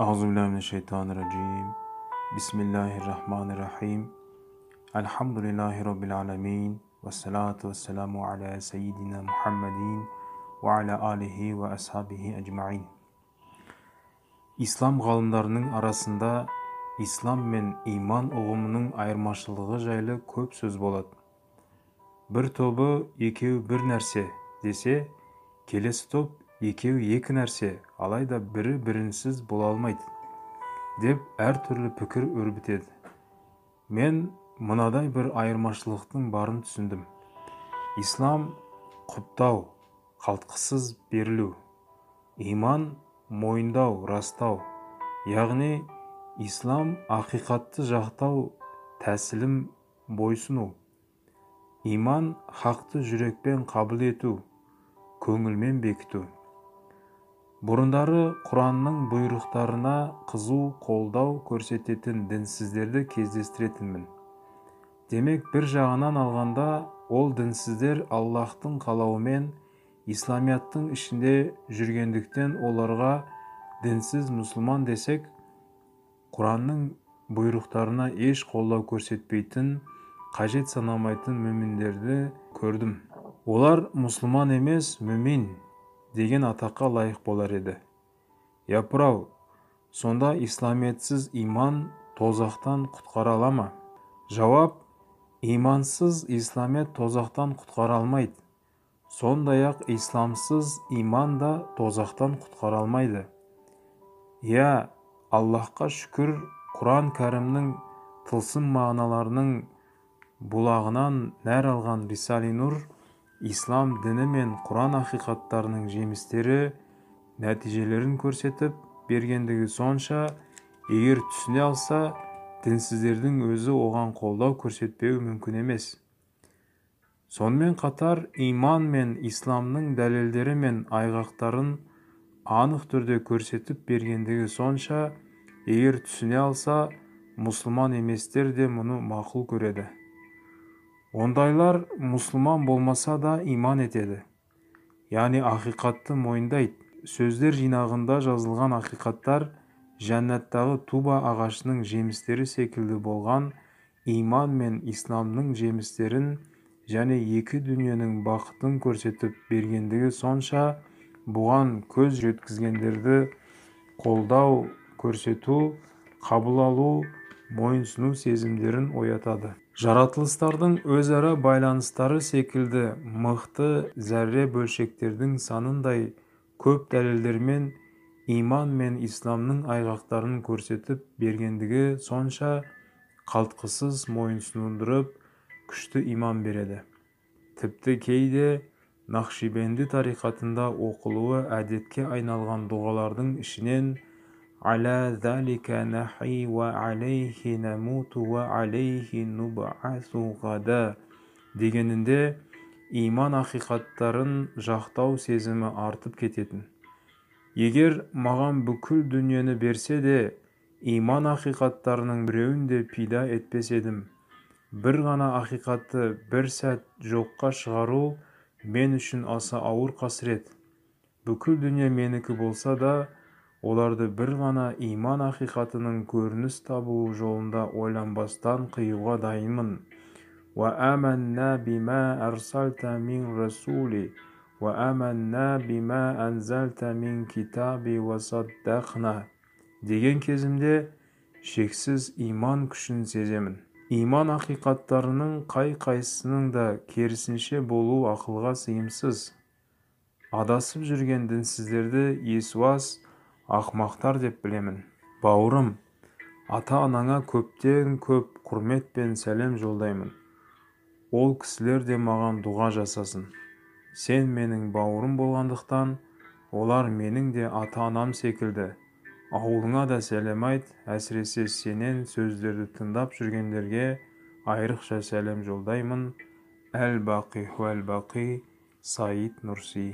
Euzubillahimineşşeytanirracim. Bismillahirrahmanirrahim. Elhamdülillahi Rabbil alemin. Ve salatu ve selamu ala seyyidina Muhammedin ve ala alihi ve ashabihi ecma'in. İslam ғалымдарының арасында ислам мен иман ұғымының айырмашылығы жайлы көп сөз болады бір тобы екеуі бір нәрсе десе келесі топ екеуі екі нәрсе алайда бірі бірінсіз бола алмайды деп әртүрлі пікір өрбітеді. Мен мынадай бір айырмашылықтың барын түсіндім. Ислам құптау қалтқысыз берілу иман мойындау растау яғни ислам ақиқатты жақтау тәсілім бойсыну иман хақты жүрекпен қабыл ету көңілмен бекіту. Бұрындары құранның бұйрықтарына қызу қолдау көрсететін дінсіздерді кездестіретінмін. Демек бір жағынан алғанда ол дінсіздер аллаһтың қалауымен исламияттың ішінде жүргендіктен оларға дінсіз мұсылман десек құранның бұйрықтарына еш қолдау көрсетпейтін қажет санамайтын мүминдерді көрдім. Олар мұсылман емес мүмин деген атаққа лайық болар еді. Япырау сонда исламиетсіз иман тозақтан құтқара ала ма? Жауап имансыз исламият тозақтан құтқара алмайды. Сондай-ақ исламсыз иман да тозақтан құтқара алмайды иә аллаһқа шүкір құран кәрімнің тылсым мағыналарының бұлағынан нәр алған рисали нұр ислам діні мен құран ақиқаттарының жемістері нәтижелерін көрсетіп бергендігі сонша егер түсіне алса дінсіздердің өзі оған қолдау көрсетпеуі мүмкін емес. Сонымен қатар иман мен исламның дәлелдері мен айғақтарын анық түрде көрсетіп бергендігі сонша егер түсіне алса мұсылман еместер де мұны мақұл көреді. Ондайлар мұсылман болмаса да иман етеді. Яғни ақиқатты мойындайды. Сөздер жинағында жазылған ақиқаттар жәннаттағы туба ағашының жемістері секілді болған иман мен исламның жемістерін және екі дүниенің бақытын көрсетіп бергендігі сонша бұған көз жеткізгендерді қолдау көрсету қабыл алу мойынсыну сезімдерін оятады. Жаратылыстардың өзара байланыстары секілді мықты зәрре бөлшектердің санындай көп дәлелдермен иман мен исламның айғақтарын көрсетіп бергендігі сонша қалтқысыз мойынсұндырып күшті иман береді. Тіпті кейде нақшибенді тариқатында оқылуы әдетке айналған дұғалардың ішінен нахи ва алейхи намуту ва алейхи нубасу ғада дегенінде иман ақиқаттарын жақтау сезімі артып кететін. Егер маған бүкіл дүниені берсе де иман ақиқаттарының біреуін де пида етпес едім. Бір ғана ақиқатты бір сәт жоққа шығару мен үшін аса ауыр қасірет. Бүкіл дүние менікі болса да оларды бір ғана иман ақиқатының көрініс табуы жолында ойланбастан қиюға дайынмын وآمنا بما أرسلت من رسولي وآمنا بما أنزلت من كتابي وصدقنا деген кезімде шексіз иман күшін сеземін иман ақиқаттарының қай-қайсысының да керісінше болу ақылға сыйымсыз адасып жүрген дінсіздерді есуас ақмақтар деп білемін. Бауырым ата-анаңа көптен көп құрмет пен сәлем жолдаймын. Ол кісілер де маған дұға жасасын. Сен менің бауырым болғандықтан олар менің де ата-анам секілді. Ауылыңа да сәлем айт әсіресе сенен сөздерді тыңдап жүргендерге айрықша сәлем жолдаймын. Әл бақи уәл бақи саид нұрси